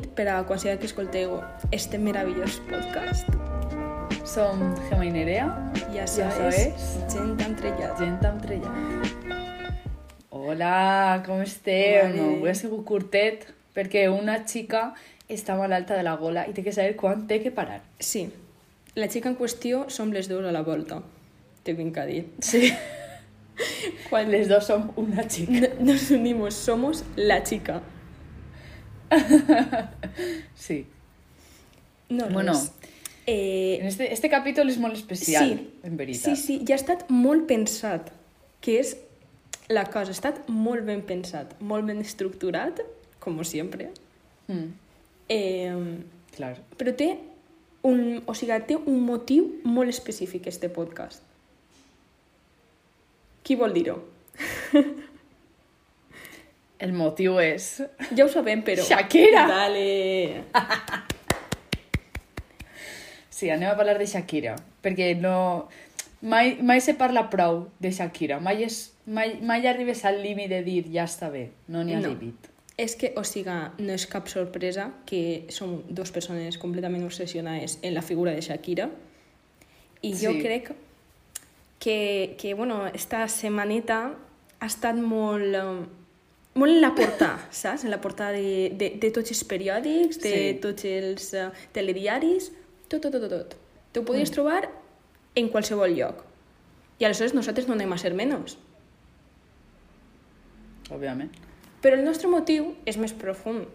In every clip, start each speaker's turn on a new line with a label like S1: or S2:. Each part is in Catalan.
S1: nit per a sigui que escolteu este meravellós podcast.
S2: Som Gemma i Nerea,
S1: Ja
S2: Ja
S1: sabes,
S2: sabes.
S1: gent entrellada.
S2: gent. Hola, com esteu?
S1: Vale.
S2: Avui ha sigut curtet perquè una xica està malalta de la gola i té que saber quan té que parar.
S1: Sí, la xica en qüestió som les dues a la volta. Te vinc a dir.
S2: Sí.
S1: Quan
S2: Les dos som una xica.
S1: no- nos unimos, somos la chica.
S2: Sí.
S1: No res.
S2: Bueno,
S1: eh,
S2: En este, este capítol és molt especial,
S1: sí,
S2: en veritat.
S1: Sí, sí, ja ha estat molt pensat, que és la cosa, ha estat molt ben pensat, molt ben estructurat, com sempre,
S2: Mm,
S1: eh,
S2: clar.
S1: però té un, o sigui, té un motiu molt específic, este podcast. Qui vol dir-ho?
S2: El motiu és...
S1: Ja ho sabem, però...
S2: Shakira!
S1: Dale!
S2: Sí, anem a parlar de Shakira, perquè no... Mai, mai se parla prou de Shakira, mai, és, mai, mai arribes al límit de dir ja està bé, no n'hi ha
S1: No.
S2: límit.
S1: És que, o sigui, no és cap sorpresa que som dues persones completament obsessionades en la figura de Shakira i jo
S2: Sí.
S1: crec que, que bueno, esta setmaneta ha estat molt, eh, molt en la portada, saps? En la portada de, de, de tots els periòdics, de
S2: Sí.
S1: tots els uh, telediaris, tot, tot, tot, tot, tot. Te ho podies
S2: Mm.
S1: trobar en qualsevol lloc. I aleshores nosaltres no anem a ser menys.
S2: Òbviament.
S1: Però el nostre motiu és més profund.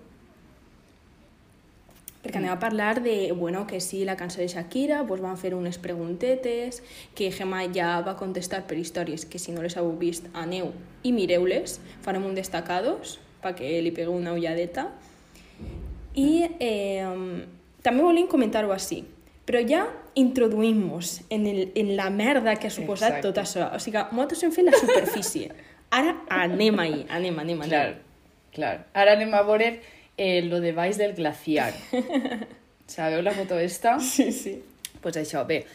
S1: Perquè anem a parlar de, bueno, que sí, la cançó de Shakira, doncs van fer unes preguntetes, que Gemma ja va contestar per històries, que si no les heu vist, aneu i mireu-les, farem un destacados, perquè li pegueu una ulladeta. I eh, també volíem comentar-ho així, però ja introduïm-nos en, el, en la merda que ha suposat
S2: Exacte.
S1: tot això. O sigui, nosaltres hem fet la superfície. Ara anem ahí, anem, anem, anem.
S2: Clar, clar. Ara anem a veure eh, lo de baix del glaciar. Sabeu la foto esta?
S1: Sí, sí.
S2: pues això, bé.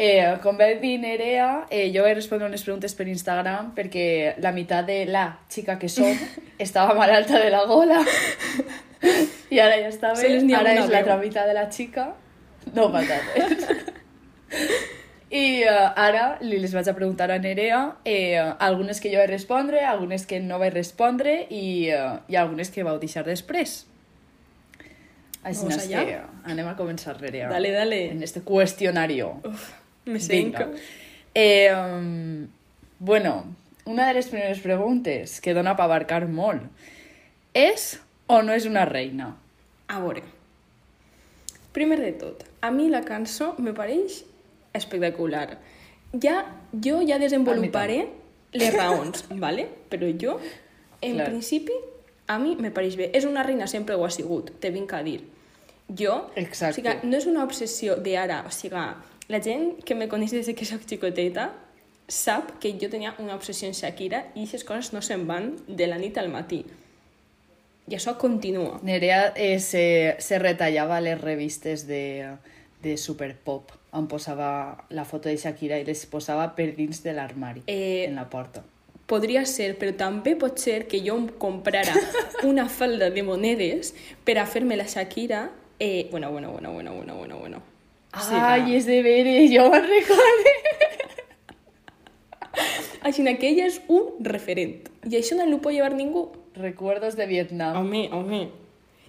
S2: Eh, com va dir Nerea, eh, jo vaig respondre unes preguntes per Instagram perquè la meitat de la xica que som estava malalta de la gola i ara ja està bé. Ara és la
S1: veu.
S2: altra meitat de la xica. No passa res. I eh, ara li les vaig a preguntar a Nerea, eh, algunes que jo vaig respondre, algunes que no vaig respondre i, eh, i algunes que vau deixar després. Així
S1: Vamos allá.
S2: que anem a començar, Nerea
S1: Dale, dale.
S2: en este cuestionario.
S1: Me
S2: Vinga.
S1: senco.
S2: Eh, um, bueno, una de les primeres preguntes que dona per abarcar molt és o no és una reina?
S1: A veure, primer de tot, a mi la cançó me pareix espectacular. Ja, jo ja desenvoluparé les raons, ¿vale? però jo, en
S2: Clar.
S1: principi, a mi me pareix bé. És una reina, sempre ho ha sigut, te vinc a dir. Jo,
S2: Exacte.
S1: o sigui, no és una obsessió d'ara, o sigui, la gent que me coneix des que soc xicoteta sap que jo tenia una obsessió en Shakira i aquestes coses no se'n van de la nit al matí. I això continua.
S2: Nerea eh, se, se retallava les revistes de, de Superpop on posava la foto de Shakira i les posava per dins de l'armari,
S1: Eh,
S2: en la porta.
S1: Podria ser, però també pot ser que jo em comprara una falda de monedes per a fer-me la Shakira. Eh, bueno, bueno, bueno, bueno, bueno, bueno, bueno. O
S2: Ai, és de veres, jo me'n recorde.
S1: Així que ella és un referent. I això no l'ho pot llevar ningú.
S2: Recuerdos de Vietnam.
S1: Home, home.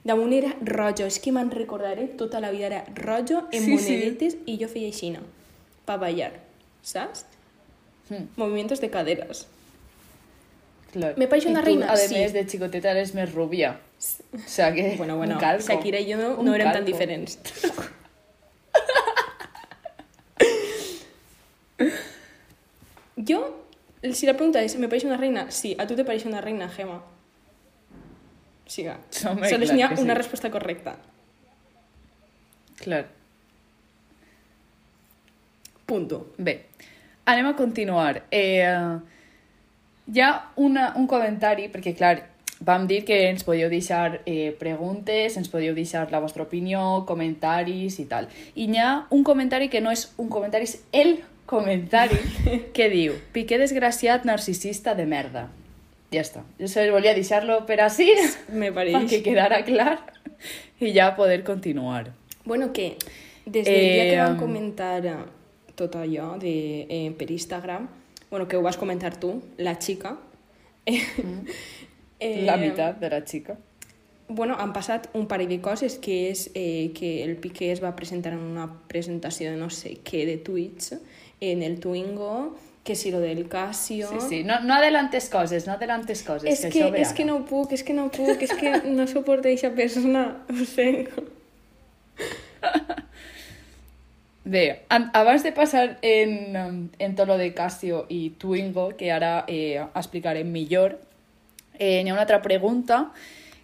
S1: Damunt era rojo, és que me'n recordaré tota la vida. Era rojo en
S2: Sí, sí.
S1: monedetes i jo feia així, pa ballar, saps?
S2: Hmm.
S1: Movimientos de caderas. Me pareix
S2: I
S1: una
S2: tu,
S1: reina,
S2: además,
S1: sí.
S2: de xicoteta eres més rubia. O sea que...
S1: Bueno, bueno,
S2: calco.
S1: Shakira i jo no, no érem tan diferents. jo, si la pregunta és, ¿me pareix una reina? Sí, a tu te pareix una reina, Gemma. Siga.
S2: Home,
S1: Sols
S2: clar
S1: n'hi ha
S2: que sí.
S1: una resposta correcta.
S2: Clar.
S1: Punto.
S2: Bé, anem a continuar. Eh, hi ha una, un comentari, perquè, clar, vam dir que ens podíeu deixar eh, preguntes, ens podíeu deixar la vostra opinió, comentaris i tal. I hi ha un comentari que no és un comentari, és el comentari que diu Piqué desgraciat narcisista de merda. Ja està. Jo solo volia deixar-lo per així,
S1: Me
S2: perquè
S1: pareix.
S2: quedara clar. i ja poder continuar.
S1: Bueno, que des del dia que
S2: Eh,
S1: vam comentar eh, tot allò de, eh, per Instagram, bueno, que ho vas comentar tu, la xica, eh,
S2: Mm. La meitat de la xica.
S1: Bueno, han passat un parell de coses, que és eh, que el Piqué es va presentar en una presentació de no sé què de Twitch, en el Twingo, que si lo del Casio...
S2: Sí, sí, no, no adelantes coses, no adelantes coses.
S1: És
S2: que,
S1: que, és que no puc, és que no puc, és que no suporto aquesta persona, ho sé.
S2: Bé, an- abans de passar en, en tot lo de Casio i Twingo, que ara eh, explicarem millor, eh, hi ha una altra pregunta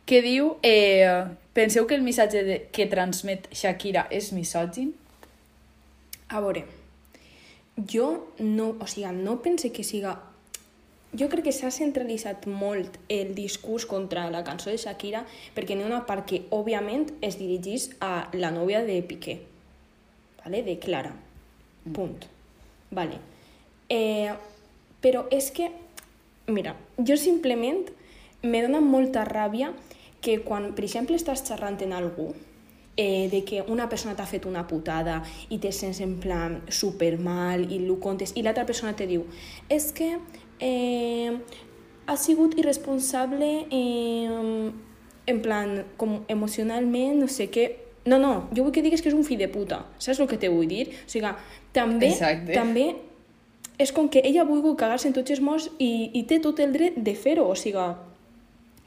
S2: que diu eh, penseu que el missatge de, que transmet Shakira és misògin?
S1: A veure, jo no, o sigui, no pense que siga... Jo crec que s'ha centralitzat molt el discurs contra la cançó de Shakira perquè n'hi ha una part que, òbviament, es dirigís a la nòvia de Piqué, ¿vale? de Clara. Punt. Vale. Eh, però és que, mira, jo simplement me dona molta ràbia que quan, per exemple, estàs xerrant en algú eh, de que una persona t'ha fet una putada i te sents en plan super mal i lo contes i l'altra persona te diu és que eh, ha sigut irresponsable eh, en plan com emocionalment, no sé què no, no, jo vull que digues que és un fill de puta saps el que te vull dir? O sigui, també,
S2: Exacte.
S1: també és com que ella ha volgut cagar-se en tots els morts i, i té tot el dret de fer-ho, o sigui,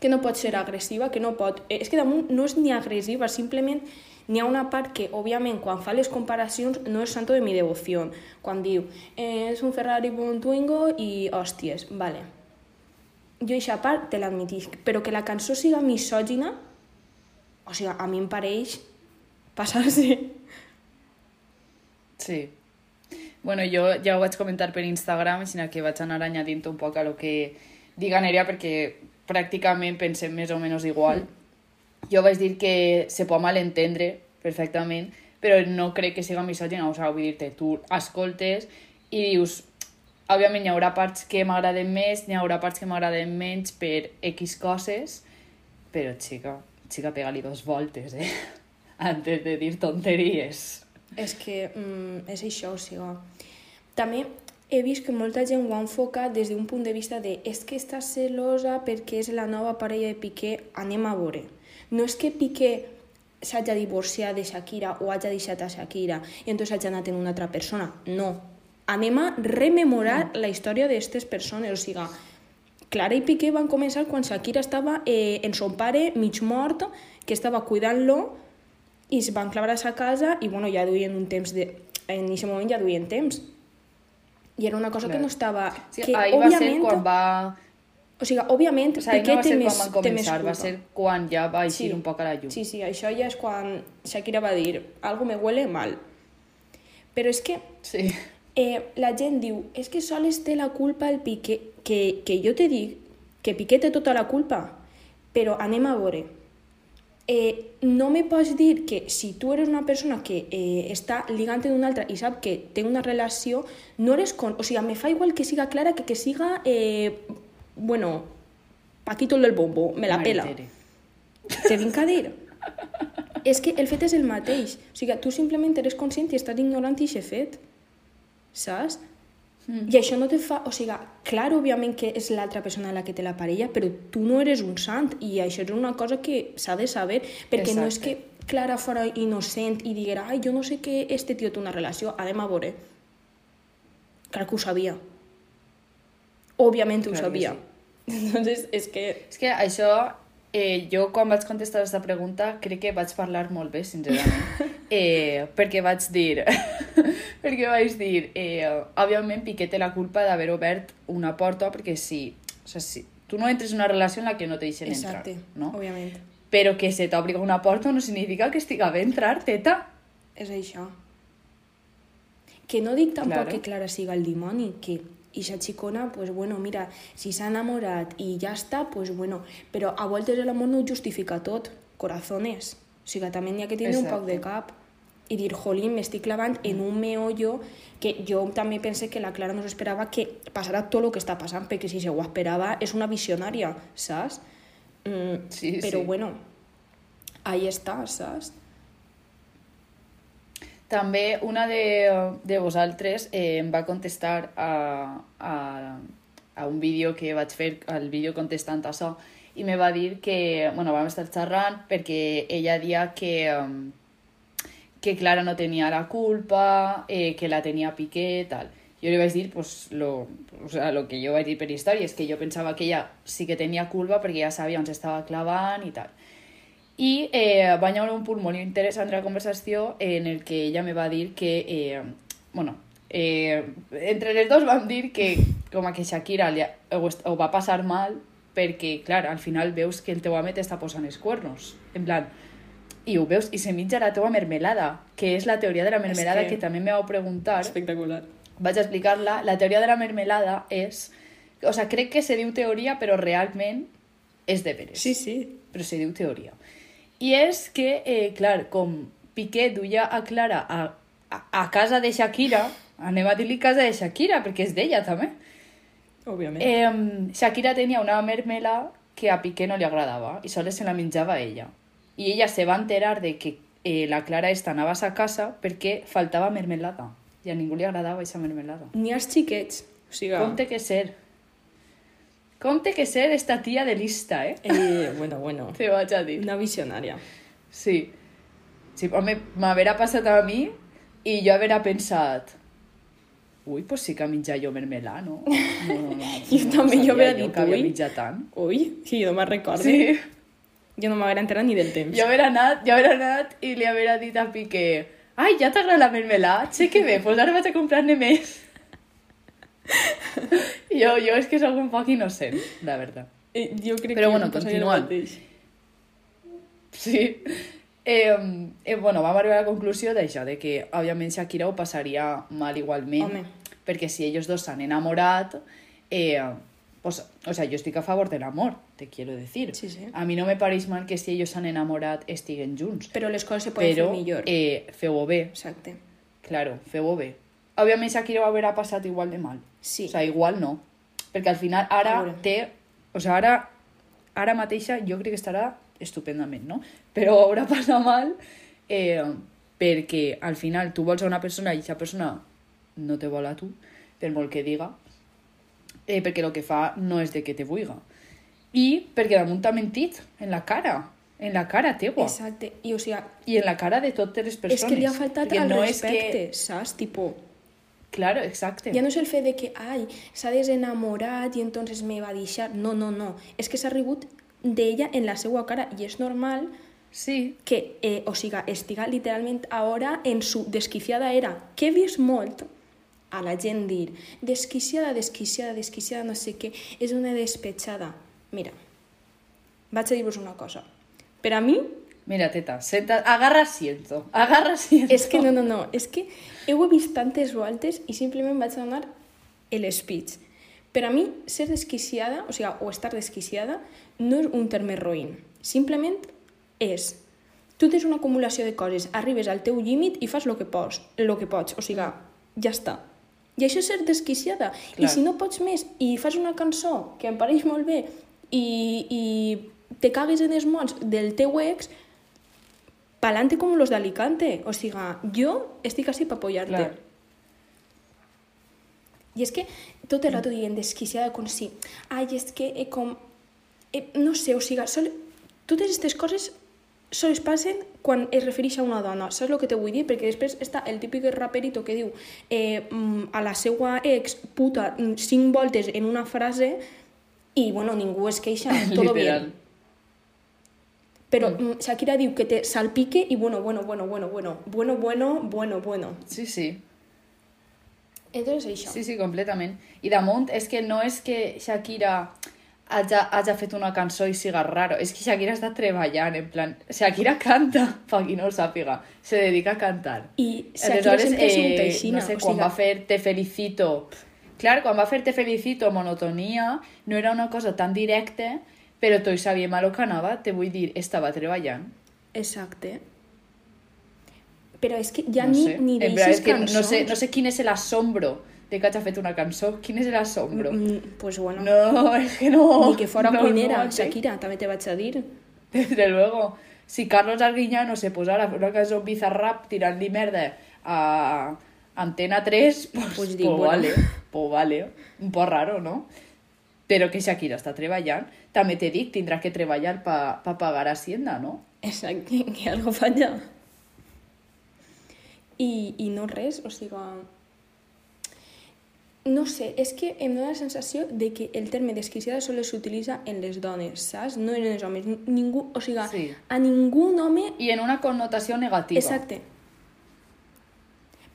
S1: que no pot ser agressiva, que no pot... eh, És que damunt no és ni agressiva, simplement n'hi ha una part que, òbviament, quan fa les comparacions no és santo de mi devoció. Quan diu, eh, és un Ferrari bon Twingo i hòsties, vale. Jo aquesta part te l'admitisc, però que la cançó siga misògina, o sigui, a mi em pareix passar-se.
S2: Sí. Bueno, jo ja ho vaig comentar per Instagram, sinó que vaig anar añadint un poc a lo que diga Nerea, perquè pràcticament pensem més o menys igual. Jo vaig dir que se pot malentendre perfectament, però no crec que siga misògina, o sigui, vull dir-te, tu escoltes i dius, òbviament hi haurà parts que m'agraden més, n'hi haurà parts que m'agraden menys per X coses, però xica, xica, pega-li dos voltes, eh? Antes de dir tonteries.
S1: És que mm, és això, o sigui... També he vist que molta gent ho ha enfocat des d'un punt de vista de és que està celosa perquè és la nova parella de Piqué, anem a veure. No és que Piqué s'hagi divorciat de Shakira o hagi deixat a Shakira i entonces hagi anat en una altra persona. No. Anem a rememorar la història d'aquestes persones. O sigui, Clara i Piqué van començar quan Shakira estava eh, en son pare mig mort, que estava cuidant-lo, i es van clavar a sa casa i bueno, ja duien un temps de... En aquest moment ja duien temps. I era una cosa
S2: Clar.
S1: que no estava...
S2: Sí,
S1: que,
S2: ahir va ser quan va...
S1: O sigui, òbviament,
S2: O sigui,
S1: Piqué
S2: no
S1: té
S2: ser
S1: més,
S2: van
S1: té més
S2: començar, va
S1: culpa.
S2: ser quan ja va eixir un poc a la llum.
S1: Sí, sí, això ja és quan Shakira va dir algo me huele mal. Però és que
S2: Sí.
S1: eh, la gent diu és que sols té la culpa el Piqué, que, que jo te dic que Piqué té tota la culpa, però anem a veure. Eh, no me pots dir que si tu eres una persona que eh, està ligant amb una altra i sap que té una relació, no eres con... O sigui, me fa igual que siga Clara que que siga, eh, bueno, Paquito el del bombo, me la pela. Te vinc a dir. és que el fet és el mateix. O sigui, tu simplement eres conscient i estàs ignorant aquest fet. Saps? Mm. I això no te fa... O sigui, clar, òbviament que és l'altra persona la que té la parella, però tu no eres un sant i això és una cosa que s'ha de saber, perquè no és que
S2: Exacte.
S1: Clara fora innocent i diguera ai, jo no sé que este tio té una relació, anem a veure. Clar que ho sabia. Òbviament ho
S2: Clar
S1: sabia. Entonces, és que...
S2: És que això, eh, jo quan vaig contestar aquesta pregunta crec que vaig parlar molt bé, sincerament. Eh, perquè vaig dir... perquè vaig dir, eh, òbviament Piqué té la culpa d'haver obert una porta perquè si, o sigui, si tu no entres en una relació en la que no te deixen entrar,
S1: Exacte,
S2: no?
S1: òbviament.
S2: Però que se t'obliga una porta no significa que estiga bé entrar, teta.
S1: És això. Que no dic tampoc
S2: Claro.
S1: que Clara siga el dimoni, que ixa xicona, pues bueno, mira, si s'ha enamorat i ja està, pues bueno, però a voltes l'amor no ho justifica tot, corazones. O sigui, també n'hi ha que tindre un poc de cap i dir, jolín, m'estic clavant en un meollo que jo també pense que la Clara no s'esperava que passarà tot el que està passant, perquè si se ho esperava és una visionària, saps? Mm,
S2: Sí,
S1: però
S2: sí.
S1: bueno, ahí està, saps?
S2: També una de, de vosaltres eh, em va contestar a, a, a un vídeo que vaig fer, al vídeo contestant a això, i me va dir que, bueno, vam estar xerrant perquè ella dia que, que Clara no tenia la culpa, eh, que la tenia Piqué, tal. Jo li vaig dir pues, lo, o sea, lo que jo vaig dir per història, és que jo pensava que ella sí que tenia culpa perquè ja sabia on s'estava clavant i tal. I eh, va haver un punt molt interessant de la conversació en el que ella me va dir que, eh, bueno, eh, entre les dos vam dir que com a que Shakira li, ho, ho va passar mal perquè, clar, al final veus que el teu home t'està posant els cuernos. En plan, i ho veus, i se mitja la teua mermelada, que és la teoria de la mermelada
S1: que-
S2: que... que també me vau preguntar.
S1: Espectacular.
S2: Vaig a explicar-la. La teoria de la mermelada és... O sea, crec que se diu teoria, però realment és de veres.
S1: Sí, sí.
S2: Però se diu teoria. I és que, eh, clar, com Piqué duia a Clara a, a, a casa de Shakira, anem a dir-li casa de Shakira, perquè és d'ella també.
S1: Òbviament.
S2: Eh, Shakira tenia una mermela que a Piqué no li agradava i sols se la menjava ella. I ella se va enterar de que eh, la Clara esta anava a sa casa perquè faltava mermelada i a ningú li agradava aquesta mermelada.
S1: Ni als xiquets. O sigui...
S2: Com té que ser? Com té que ser esta tia de lista, eh?
S1: Eh, bueno, bueno.
S2: Te vaig a dir.
S1: Una visionària.
S2: Sí. Sí, home, m'haverà passat a mi i jo haverà pensat ui, pues sí que menjar jo mermelà, no? no, no, no
S1: Jo també, jo
S2: sabia
S1: haurà dit,
S2: que
S1: ui.
S2: menjat tant.
S1: Ui, sí, jo no me'n recordo.
S2: Sí.
S1: Jo no m'haguera enterat ni del temps.
S2: Jo haurà anat, jo haurà anat i li haurà dit a Piqué ai, ja t'agrada la mermelà? Sé que bé, pues ara vaig a comprar-ne més. Jo, jo és que sóc un poc innocent, la veritat.
S1: Eh, jo crec
S2: Però
S1: que
S2: bueno, continuant. Sí. Eh, eh, bueno, vam arribar a la conclusió d'això, de que òbviament Shakira ho passaria mal igualment,
S1: Home.
S2: perquè si ells dos s'han enamorat, eh, pues, o sea, yo estic a favor del amor, te quiero decir.
S1: Sí, sí.
S2: A mi no me pareix mal que si ells s'han enamorat estiguen junts,
S1: Però les coses se poden
S2: però
S1: fer millor.
S2: eh, feu-ho bé,
S1: Exacte.
S2: claro, feu-ho bé. Òbviament Shakira ho haurà passat igual de mal.
S1: Sí.
S2: O sea, igual no. Perquè al final ara té... O sea, ara, ara mateixa jo crec que estarà estupendament, no? Però haurà passat mal eh, perquè al final tu vols a una persona i aquesta persona no te vol a tu, per molt que diga, eh, perquè el que fa no és de que te vulga. I perquè damunt t'ha mentit en la cara, en la cara teua.
S1: Exacte. I, o sigui,
S2: I en la cara de totes les persones.
S1: és que li ha faltat al
S2: no
S1: respecte,
S2: És
S1: saps? Tipo,
S2: que... Claro, exacte.
S1: ja no és el fet de que, ai, s'ha desenamorat i entonces me va deixar. No, no, no. És que s'ha rigut d'ella en la seva cara i és normal
S2: Sí,
S1: que, eh, o siga, estiga literalment ara en su desquiciada era, que he vist molt a la gent dir desquiciada, desquiciada, desquiciada, no sé què, és una despetxada. Mira, vaig a dir-vos una cosa. Per a mi,
S2: Mira, teta, senta, agarra asiento, agarra asiento.
S1: és que no, no, no, és que heu vist tantes voltes i simplement vaig a donar el speech. Per a mi, ser desquiciada, o sigui, o estar desquiciada, no és un terme roïn. Simplement és tu tens una acumulació de coses, arribes al teu límit i fas el que pots, el que pots, o sigui, ja està. I això és ser desquiciada.
S2: Clar.
S1: I si no pots més i fas una cançó que em pareix molt bé i, i te cagues en els mots del teu ex, pa'lante com los d'Alicante. O sigui, jo estic així per apoyar-te.
S2: Clar.
S1: I és que tot el rato dient desquiciada com si... Ai, és que eh, com... Eh, no sé, o sigui, sol... totes aquestes coses sols passen quan es refereix a una dona. Saps el que te vull dir? Perquè després està el típic raperito que diu eh, mm, a la seva ex puta mm, cinc voltes en una frase i, bueno, ningú es queixa, todo
S2: Literal.
S1: bien. Però mm. Shakira diu que te salpique i bueno, bueno, bueno, bueno, bueno, bueno, bueno, bueno, bueno.
S2: Sí, sí.
S1: Entonces això.
S2: Sí, sí, completament. I damunt és que no és que Shakira hagi, hagi fet una cançó i siga raro, és que Shakira està treballant, en plan... Shakira canta, per qui no ho sàpiga, se dedica a cantar.
S1: I Shakira sempre és un teixina.
S2: no sé, quan
S1: sigui,
S2: va fer Te felicito... Clar, quan va fer Te felicito, monotonia, no era una cosa tan directa, però tots sabíem a lo que anava, te vull dir, estava treballant.
S1: Exacte. Però és que ja
S2: no
S1: ni,
S2: sé.
S1: ni deixes
S2: és que
S1: cançons.
S2: no sé, no sé quin és l'assombro de que hagi fet una cançó. Quin és l'assombro?
S1: Mm, pues bueno,
S2: No, es que no.
S1: ni que fora
S2: no,
S1: cuinera,
S2: no.
S1: Shakira, també te vaig a dir.
S2: Desde luego. si Carlos Arguiñano se posara a fer una cançó bizarrap tirant-li merda a Antena 3, pues,
S1: Pues
S2: pues,
S1: dic, bueno.
S2: vale, pues vale. Un poc raro, no? Però que Shakira està treballant. També te dic, tindrà que treballar pa, pa pagar Hacienda, no?
S1: Exacte, que algo falla. I, I no res, o sigui... No sé, és que em dóna la sensació de que el terme desquiciada sols s'utilitza en les dones, saps? No en els homes. Ningú, o sigui,
S2: Sí.
S1: a ningú home...
S2: I en una connotació negativa.
S1: Exacte.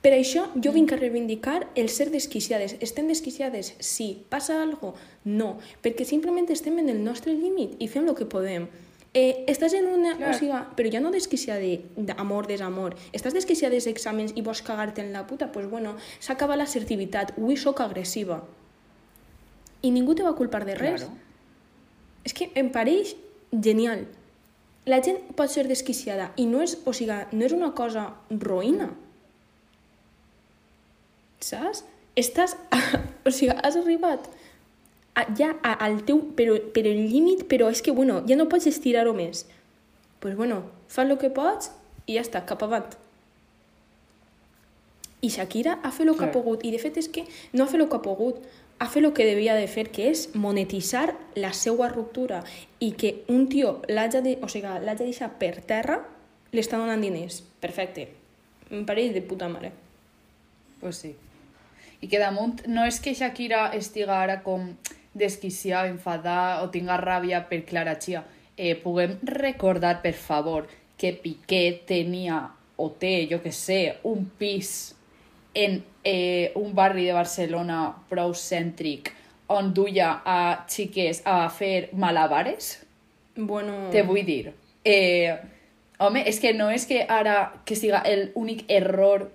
S1: Per això jo vinc a reivindicar el ser desquiciades. Estem desquiciades? Sí. Passa algo? No. Perquè simplement estem en el nostre límit i fem el que podem. Eh, estàs en una...
S2: Clar.
S1: O sigui, però ja no desquiciada d'amor, desamor. Estàs desquiciada dels exàmens i vols cagar-te en la puta? Doncs pues bueno, s'acaba l'assertivitat. Avui sóc agressiva. I ningú te va culpar de res.
S2: Claro.
S1: És que em pareix genial. La gent pot ser desquiciada i no és, o sigui, no és una cosa roïna. Saps? Estàs... o sigui, has arribat a, ja a, al teu... Però, per el límit, però és que, bueno, ja no pots estirar-ho més. Doncs, pues, bueno, fas el que pots i ja està, cap avant. I Shakira ha fet el que ha
S2: Clar.
S1: pogut. I de fet és que no ha fet el que ha pogut, ha fet el que devia de fer, que és monetitzar la seva ruptura i que un tio l'hagi de, o sigui, l'hagi de deixar per terra, li està donant diners. Perfecte. Em pareix de puta mare.
S2: Pues sí. I que damunt no és que Shakira estiga ara com desquiciada, enfadada o tinga ràbia per Clara Chia. Eh, puguem recordar, per favor, que Piqué tenia o té, jo que sé, un pis en eh, un barri de Barcelona prou cèntric on duia a xiques a fer malabares?
S1: Bueno...
S2: Te vull dir. Eh, home, és que no és que ara que siga el únic error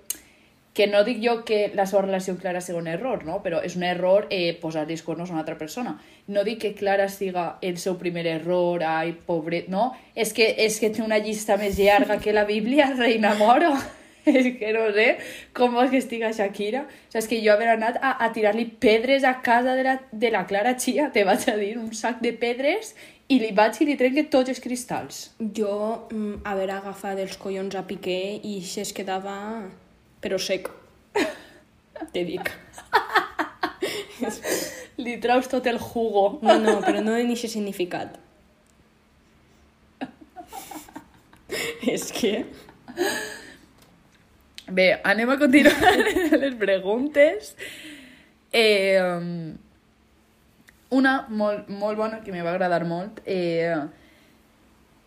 S2: que no dic jo que la seva relació amb Clara sigui un error, no? però és un error eh, posar-li els cuernos a una altra persona. No dic que Clara siga el seu primer error, ai, pobret, no? És que, és que té una llista més llarga que la Bíblia, reina moro. és que no sé com vols que estiga Shakira. O sigui, és que jo haver anat a, a tirar-li pedres a casa de la, de la Clara Chia, te vaig a dir, un sac de pedres, i li vaig i li trenque tots els cristalls.
S1: Jo, mm, haver agafat els collons a Piqué i se es quedava... però sec. Te dic.
S2: Li traus tot el jugo.
S1: No, no, però no en aquest significat. És que...
S2: Bé, anem a continuar les preguntes. Eh, um, una molt, molt bona, que me va agradar molt, eh,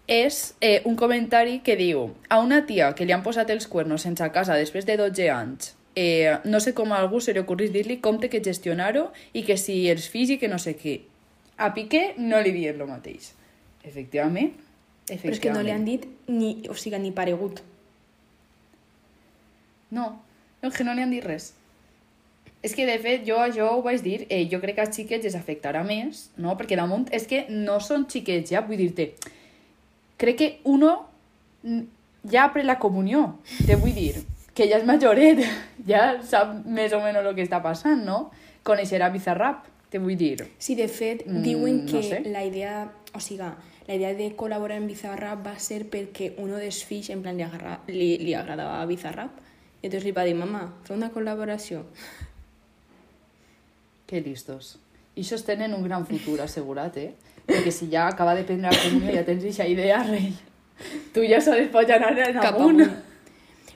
S2: és eh, un comentari que diu a una tia que li han posat els cuernos sense casa després de 12 anys eh, no sé com a algú se li ocorrís dir-li com té que gestionar-ho i que si els fills i que no sé què. A Piqué no li diem el mateix. Efectivament.
S1: Però és que no li han dit ni, o sigui, ni paregut.
S2: No, no, que no li han dit res. És que, de fet, jo això ho vaig dir, eh, jo crec que als xiquets els afectarà més, no? Perquè damunt és que no són xiquets ja, vull dir-te. Crec que uno ja ha pres la comunió, te vull dir, que ja és majoret, ja sap més o menys el que està passant, no? Coneixerà Bizarrap, te vull dir.
S1: Sí, de fet,
S2: Mm,
S1: diuen
S2: no
S1: que
S2: sé.
S1: la idea, o sigui, la idea de col·laborar en Bizarrap va ser perquè uno dels fills, en plan, li, agarra, li, li agradava Bizarrap. I entonces li va dir, mamà, fa una col·laboració.
S2: Que listos. I això tenen un gran futur assegurat, eh? Perquè si ja acaba de prendre la comunió ja tens aquesta idea, rei. Tu ja sols pots anar en
S1: Cap
S2: amunt.
S1: amunt.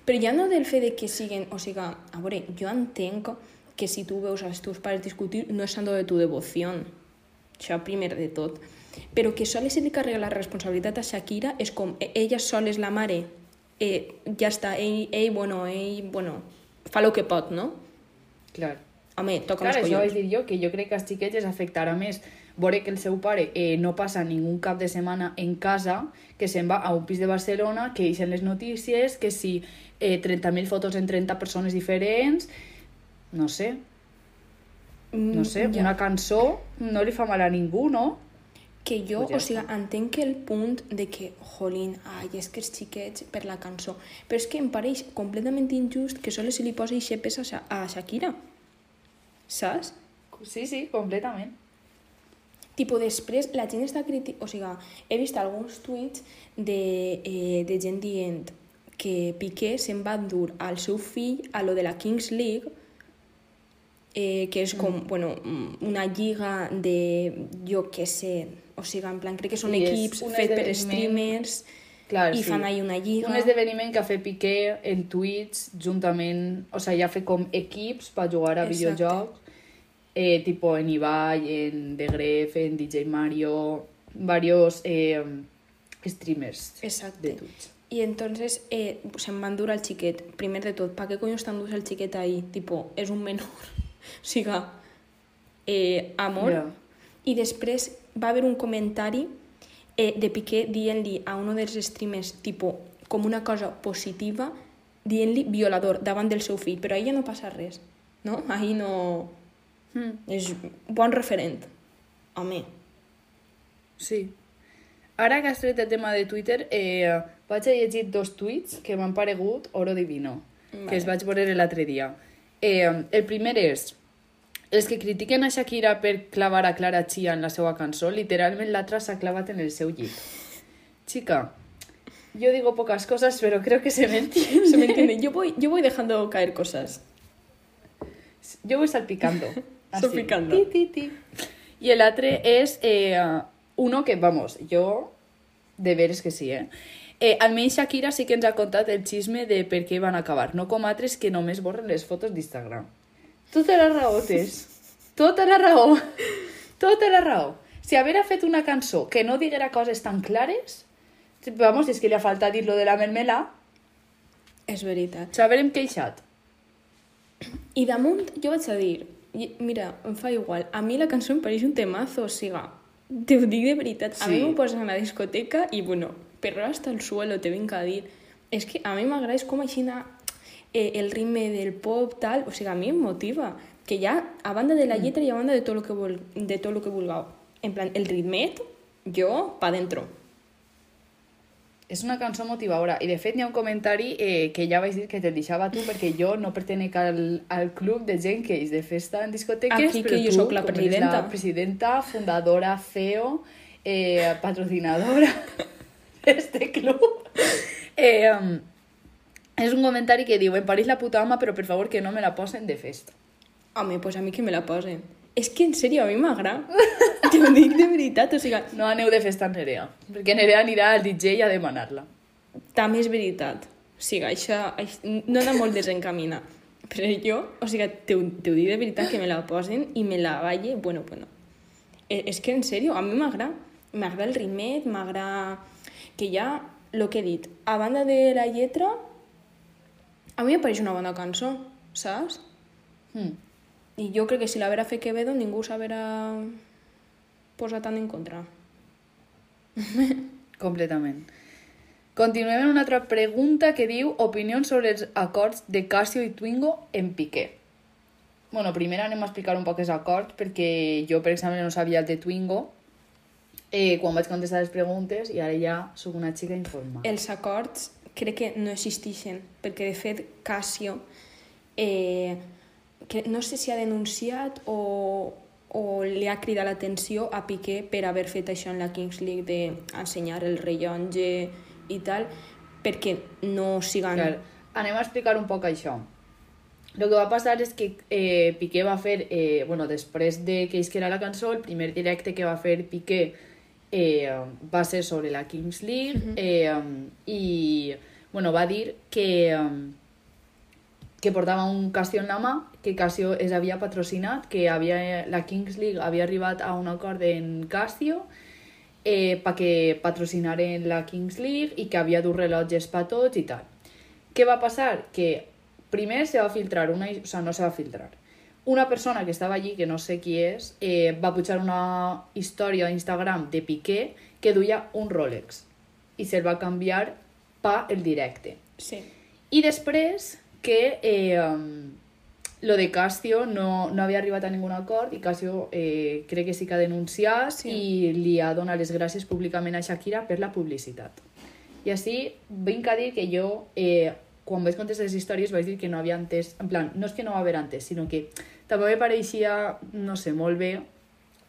S1: Però ja no del fet de que siguen... O sigui, a veure, jo entenc que si tu veus als teus pares discutir no és santo de tu devoció. Això primer de tot. Però que sols se li carrega la responsabilitat a Shakira és com e- ella sol és la mare. Eh, ja està, ell, ell, bueno, ell, bueno, fa el que pot, no?
S2: Clar.
S1: Home, toca
S2: Clar,
S1: els
S2: això vaig
S1: collons.
S2: dir jo, que jo crec que als xiquets els afectarà més veure que el seu pare eh, no passa ningú cap de setmana en casa, que se'n va a un pis de Barcelona, que eixen les notícies, que si eh, 30.000 fotos en 30 persones diferents, no sé, no sé,
S1: Mm, ja.
S2: una cançó no li fa mal a ningú, no?
S1: Que jo,
S2: Pues ja
S1: o sigui, entenc que el punt de que, jolín, ai, és que els xiquets per la cançó, però és que em pareix completament injust que sols se li posi aquest pes a, Sha- a Shakira. Saps?
S2: Sí, sí, completament.
S1: Tipo, després, la gent està criticant... O sigui, he vist alguns tuits de, eh, de gent dient que Piqué se'n va dur al seu fill a lo de la Kings League, eh, que és com, mm. bueno, una lliga de, jo què sé, o sigui, en plan, crec que són
S2: I és
S1: equips
S2: un
S1: fets per streamers
S2: Clar,
S1: i
S2: sí.
S1: fan ahí una lliga.
S2: Un esdeveniment que ha fet Piqué en Twitch juntament, o sigui, ja ha fet com equips per jugar a
S1: Exacte.
S2: videojocs, eh, tipo en Ibai, en The Gref, en DJ Mario, varios eh, streamers
S1: Exacte.
S2: de Twitch.
S1: Y entonces eh, se'n van dur al xiquet. Primer de tot, ¿para qué coño estan durs al xiquet ahí? Tipo, és un menor. o sigui, eh, amor.
S2: Ja.
S1: I després va haver un comentari eh, de Piqué dient-li a un dels streamers, tipo, com una cosa positiva, dient-li violador davant del seu fill, però ahí ja no passa res, no? Ahí no...
S2: Hmm.
S1: És bon referent. Home,
S2: Sí. Ara que has tret el tema de Twitter, eh, vaig a llegir dos tuits que m'han paregut oro divino,
S1: Vale.
S2: que els vaig veure l'altre dia. Eh, el primer és, els que critiquen a Shakira per clavar a Clara Chia en la seva cançó, literalment l'altra s'ha clavat en el seu llit. Chica, yo digo pocas cosas, pero creo que se me entiende.
S1: se me entiende. Yo voy, yo voy dejando caer cosas.
S2: Yo voy salpicando. así.
S1: Salpicando.
S2: Ti, ti, ti. Y el altre és eh, uno que, vamos, jo de veres que sí, eh? eh almenys Shakira sí que ens ha contat el xisme de per què van acabar, no com altres que només borren les fotos d'Instagram. Tota la raó tens. Tota la raó. Tota la raó. Si haver fet una cançó que no diguera coses tan clares, vamos, és que li ha faltat dir lo de la mermelà,
S1: És veritat.
S2: s'haverem queixat.
S1: I damunt, jo vaig a dir, i- mira, em fa igual, a mi la cançó em pareix un temazo, o sigui, te ho dic de veritat, a
S2: Sí.
S1: mi m'ho posen a la discoteca i, bueno, perro hasta el suelo, te vinc a dir. És que a mi m'agrada, com així eh, el ritme del pop, tal, o sigui, a mi em motiva, que ja, a banda de la lletra i a banda de tot lo que, vol, de tot lo que vulgueu, en plan, el ritmet, jo, pa dentro.
S2: És una cançó motivadora i de fet hi ha un comentari eh, que ja vaig dir que te'l deixava tu perquè jo no pertenec al, al club de gent que és de festa en discoteques
S1: Aquí
S2: però
S1: que jo sóc la presidenta.
S2: la presidenta, fundadora, CEO eh, patrocinadora d'este club eh, um, és un comentari que diu en París la puta ama però per favor que no me la posen de festa
S1: Home, pues a mi que me la posen. És que, en sèrio, a mi m'agrada. Te ho dic de veritat, o sigui,
S2: no aneu de festa amb Nerea perquè Nerea anirà al DJ a demanar-la
S1: també és veritat. O sigui, això, això no anar molt desencamina. Però jo, o sigui, te, ho- te ho dic de veritat que me la posen i me la balle, bueno, bueno. Eh, És que, en sèrio, a mi m'agrada. M'agrada el rimet, m'agrada... Que ja, el que he dit, a banda de la lletra, a mi em pareix una bona cançó, saps?
S2: hmm.
S1: I jo crec que si la vera fer Quevedo ningú s'haverà posat tant en contra.
S2: Completament. Continuem amb una altra pregunta que diu opinions sobre els acords de Casio i Twingo en Piqué. Bueno, primer anem a explicar un poc els acords perquè jo, per exemple, no sabia el de Twingo eh, quan vaig contestar les preguntes i ara ja sóc una xica informada.
S1: Els acords crec que no existeixen, perquè de fet Casio eh, que no sé si ha denunciat o, o li ha cridat l'atenció a Piqué per haver fet això en la Kings League d'ensenyar el rellotge i tal, perquè no siguen...
S2: Clar, anem a explicar un poc això. El que va passar és que eh, Piqué va fer, eh, bueno, després de que isquera la cançó, el primer directe que va fer Piqué eh, va ser sobre la Kings League eh, i bueno, va dir que, eh, que portava un Casio en la mà, que Casio es havia patrocinat, que havia, la Kings League havia arribat a un acord en Casio eh, perquè patrocinaren la Kings League i que havia dur rellotges per tots i tal. Què va passar? Que primer se va filtrar una... O sea, no se va filtrar. Una persona que estava allí, que no sé qui és, eh, va pujar una història a Instagram de Piqué que duia un Rolex i se'l va canviar pa el directe.
S1: Sí.
S2: I després que eh, um, lo de Casio no, no havia arribat a ningun acord i Casio eh, crec que sí que ha denunciat
S1: Sí.
S2: i li ha donat les gràcies públicament a Shakira per la publicitat. I així vinc a dir que jo, eh, quan vaig contestar les històries, vaig dir que no havia entès... En plan, no és que no va haver entès, sinó que també me pareixia, no sé, molt bé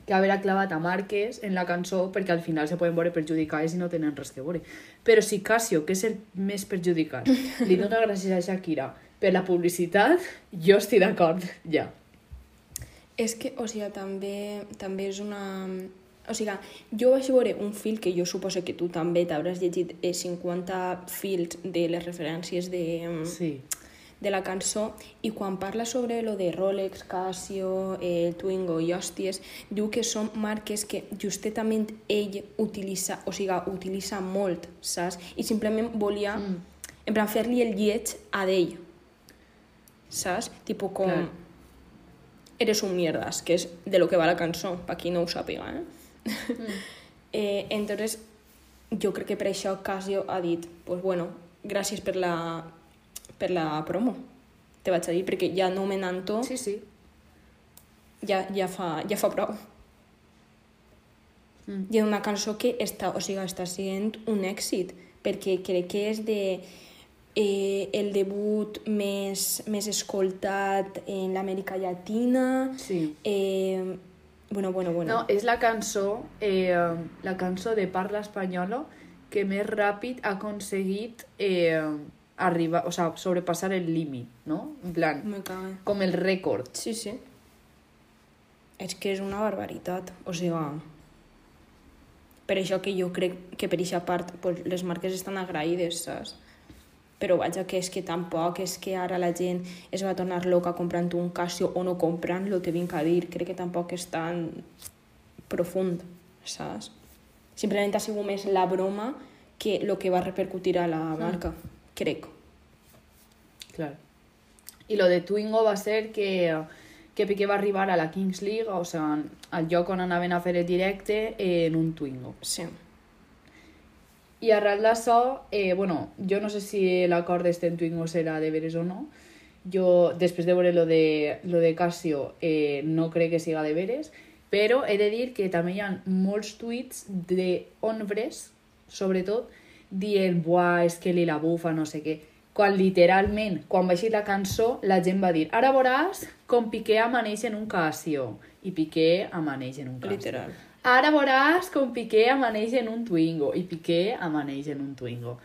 S2: que haver clavat a marques en la cançó perquè al final se poden veure perjudicades i no tenen res que veure. Però si Casio, que és el més perjudicat, li dona gràcies a Shakira per la publicitat, jo estic d'acord, ja.
S1: És que, o sigui, també, també és una... O sigui, jo vaig veure un fil que jo suposo que tu també t'hauràs llegit eh, 50 fils de les referències de,
S2: Sí.
S1: De la cançó i quan parla sobre lo de Rolex, Casio, eh, Twingo i hòsties, diu que són marques que justament ell utilitza, o sigui, utilitza molt, saps? I simplement volia, mm. en plan, fer-li el lleig a d'ell, saps? Tipo com...
S2: Clar.
S1: Eres un mierdas, que és de lo que va la cançó, per qui no ho sàpiga, eh?
S2: Mm.
S1: eh, entonces, jo crec que per això Casio ha dit, pues bueno, gràcies per la, per la promo, te vaig a dir, perquè ja nomenant-ho
S2: Sí, sí.
S1: ja, ja, fa, ja fa prou.
S2: Mm.
S1: I és una cançó que està, o sigui, està sent un èxit, perquè crec que és de eh, el debut més, més escoltat en l'Amèrica Llatina.
S2: Sí.
S1: Eh, bueno, bueno, bueno.
S2: No, és la cançó, eh, la cançó de parla espanyola que més ràpid ha aconseguit eh, arribar, o sea, sobrepassar el límit, no? En plan,
S1: Me
S2: com el rècord.
S1: Sí, sí. És que és una barbaritat. O sigui, per això que jo crec que per aquesta part pues, les marques estan agraïdes, saps? Però vaja, que és que tampoc és que ara la gent es va tornar loca comprant un Casio o no comprant-lo, te vinc a dir. Crec que tampoc és tan profund, saps? Simplement ha sigut més la broma que el que va repercutir a la marca, crec.
S2: Clar. I lo de Twingo va ser que, que Piqué va arribar a la Kings League, o sea, al lloc on anaven a fer el directe, eh, en un Twingo.
S1: Sí.
S2: I arrel d'això, eh, bueno, jo no sé si l'acord d'este en Twingo serà de veres o no. Jo, després de veure lo de, lo de Casio, eh, no crec que siga de veres, però he de dir que també hi ha molts tuits de hombres, sobretot, dient, buah, és que li la bufa, no sé què. Quan literalment, quan va la cançó, la gent va dir, ara veuràs com Piqué amaneix en un Casio. I Piqué amaneix en un Casio.
S1: Literal.
S2: Ara veuràs com Piqué amaneix en un Twingo i Piqué amaneix en un Twingo.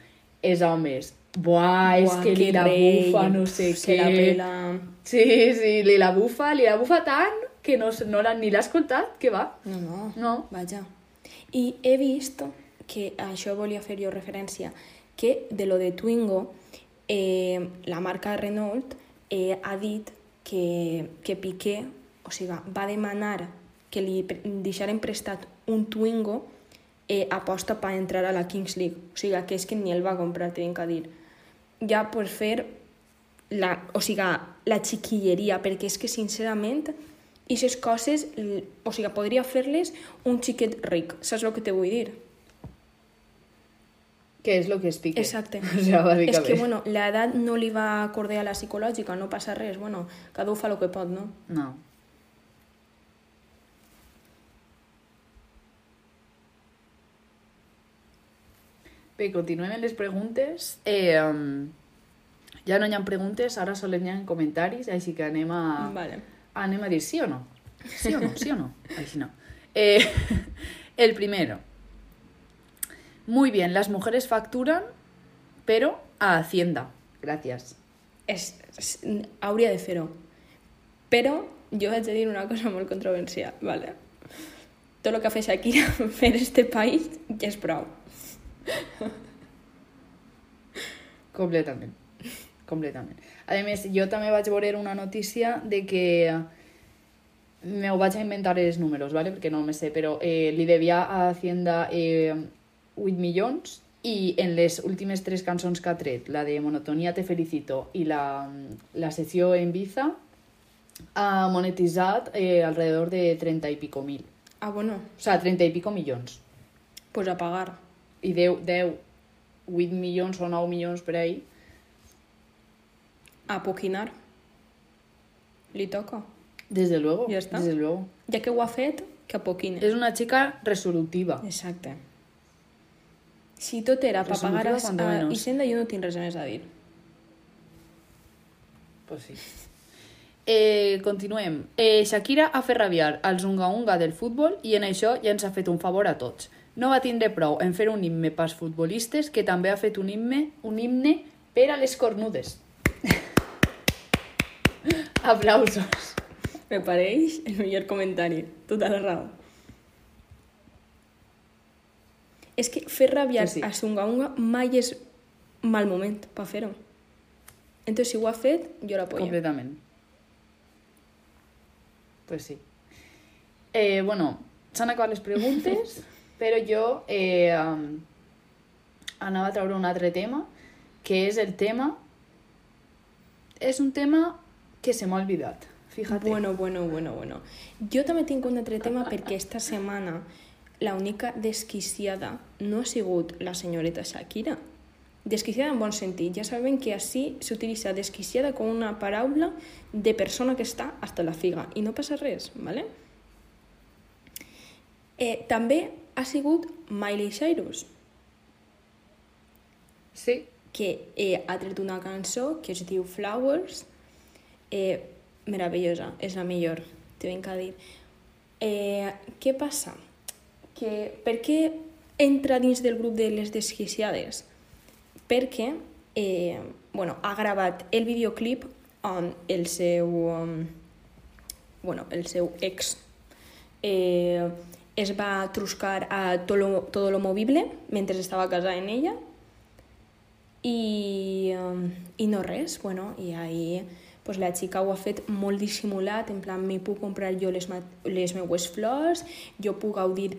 S2: És homes, buah, és
S1: Buah,
S2: que li
S1: que
S2: la
S1: rei,
S2: bufa, no sé què.
S1: la pela.
S2: Sí, sí, li la bufa, li la bufa tant que no, no la, ni l'ha escoltat, que va.
S1: No, no.
S2: No.
S1: Vaja. I he vist que a això volia fer jo referència, que de lo de Twingo, eh, la marca Renault eh, ha dit que, que Piqué, o sigui, va demanar que li deixaren prestat un Twingo eh, aposta per entrar a la Kings League. O sigui, que és que ni el va comprar, tinc que dir. Ja per fer la, o sigui, la xiquilleria, perquè és que, sincerament, aquestes coses, o sigui, podria fer-les un xiquet ric, saps el que te vull dir?
S2: Que és lo que Piqué.
S1: Exacte.
S2: O sea, bàsicament.
S1: És que, bueno, l'edat no li va acordar a la psicològica, no passa res, bueno, cada un fa el que pot, no?
S2: No. Bé, continuem amb les preguntes. Eh, um, ja no hi ha preguntes, ara sols hi ha comentaris, així que anem a,
S1: Vale.
S2: anem a dir sí o no. Sí o no, sí o no. Així no. Eh, el primero. Muy bien, las mujeres facturan, pero a Hacienda. Gracias.
S1: És, és, hauria de fer-ho. Però jo vaig a dir una cosa molt controversial, vale? Tot el que ha fet Shakira per este país ja és prou.
S2: Completament. Completament. A més, jo també vaig veure una notícia de que me ho vaig a inventar els números, ¿vale? perquè no me sé, però eh, li devia a Hacienda eh, 8 milions i en les últimes tres cançons que ha tret, la de Monotonia te felicito i la, la sessió en Ibiza, ha monetitzat eh, alrededor de 30 i pico mil.
S1: Ah, bueno,
S2: O sea, 30 i pico milions.
S1: pues a pagar.
S2: I 10, 10 8 milions o 9 milions per ahí,
S1: A poquinar. Li toca.
S2: desde luego.
S1: Ja està.
S2: Desde luego.
S1: Ja que ho ha fet, que apoquine.
S2: És una chica resolutiva.
S1: Exacte. Si tot era per pagar a, a. Hisenda, jo no tinc res més a dir.
S2: Pues sí. Eh, continuem. Eh, Shakira ha fet rabiar als unga-unga del futbol i en això ja ens ha fet un favor a tots. No va tindre prou en fer un himne pels futbolistes que també ha fet un himne, un himne per a les cornudes. Aplausos.
S1: Me pareix el millor comentari. Tota la raó. És que fer rabiar
S2: Sí, sí.
S1: a Sunga Unga mai és mal moment per fer-ho. Entonces, si ho ha fet, jo l'apoyo.
S2: Completament. Pues sí. Eh, bueno, s'han acabat les preguntes, però jo eh, um, anava a treure un altre tema, que és el tema... És un tema que se m'ha oblidat, fíjate.
S1: Bueno, bueno, bueno, bueno. Jo també tinc un altre tema perquè esta setmana la única desquiciada no ha sigut la senyoreta Shakira. Desquiciada en bon sentit. Ja sabem que així s'utilitza desquiciada com una paraula de persona que està hasta la figa i no passa res, ¿vale? Eh, també ha sigut Miley Cyrus,
S2: Sí,
S1: que eh, ha tret una cançó que es diu Flowers, eh, meravellosa, és la millor, t'ho vinc a dir. Eh, què passa? Que, per què entra dins del grup de les desquiciades? Perquè eh, bueno, ha gravat el videoclip amb el seu, um, bueno, el seu ex. Eh, es va truscar a todo lo, todo lo movible mentre estava casada en ella i, um, i no res, bueno, i ahí pues, la xica ho ha fet molt dissimulat, en plan, m'hi puc comprar jo les, les meues flors, jo puc gaudir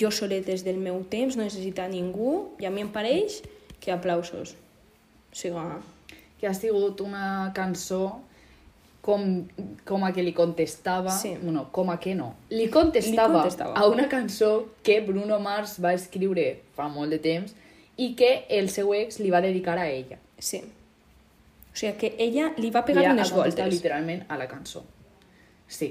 S1: jo solet des del meu temps, no necessita ningú, i a mi em pareix que aplausos. O sigui,
S2: que ha sigut una cançó com, com a que li contestava...
S1: Sí.
S2: Bueno, com a que no. Li contestava,
S1: Li contestava.
S2: a una cançó que Bruno Mars va escriure fa molt de temps i que el seu ex li va dedicar a ella.
S1: sí. O sigui que ella li va pegar
S2: ha
S1: unes voltes.
S2: literalment a la cançó. Sí.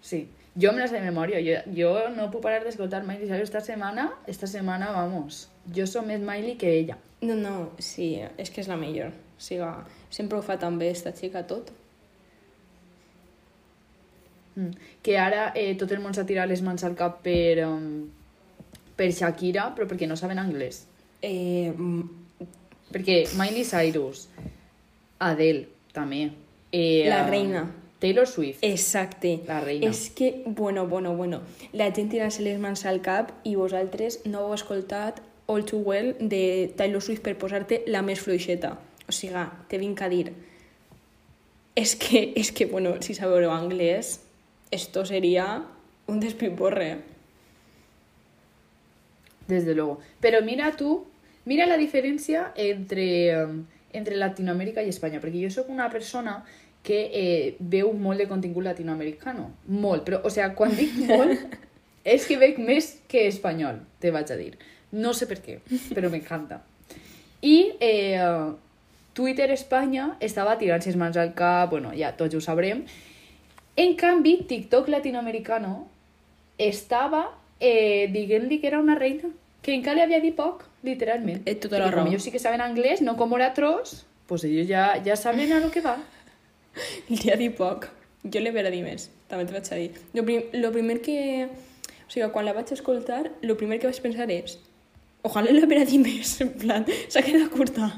S2: Sí. Jo me la sé de memòria. Jo, jo no puc parar d'escoltar Miley Cyrus esta setmana. Esta setmana, vamos, jo som més Miley que ella.
S1: No, no, sí, és que és la millor. O sigui, sempre ho fa tan bé esta xica tot.
S2: Mm. Que ara eh, tot el món s'ha tirat les mans al cap per, um, per Shakira, però perquè no saben anglès.
S1: Eh,
S2: Perquè Miley Cyrus, Adele, també. Eh,
S1: La
S2: um,
S1: reina.
S2: Taylor Swift.
S1: Exacte.
S2: La reina.
S1: És que, bueno, bueno, bueno, la gent tirant-se les mans al cap i vosaltres no heu escoltat All Too Well de Taylor Swift per posar-te la més fluixeta. O sigui, te vinc a dir. És que, és que, bueno, si sabeu anglès, esto sería un despiporre.
S2: Desde luego. Pero mira tú, mira la diferència entre, um, entre Latinoamèrica i Espanya, perquè jo sóc una persona que eh, veu molt de contingut latinoamericano. Molt, però, o sea, quan dic molt, és que veig més que espanyol, te vaig a dir. No sé per què, però m'encanta. I eh, Twitter Espanya estava tirant ses mans al cap, bueno, ja tots ho sabrem. En canvi, TikTok latinoamericano estava eh, dient-li que era una reina, que encara li havia dit poc, literalment.
S1: Eh, tota la
S2: com
S1: raó.
S2: ellos sí que saben anglès, no com oratros, pues ellos ya, ya saben a lo que va.
S1: Li ha dit poc. Jo li havia dir més, també t'ho vaig a dir. Lo, prim, lo primer que... O sigui, quan la vaig escoltar, lo primer que vaig pensar és ojalà li havia dit més, en plan, s'ha quedat curta.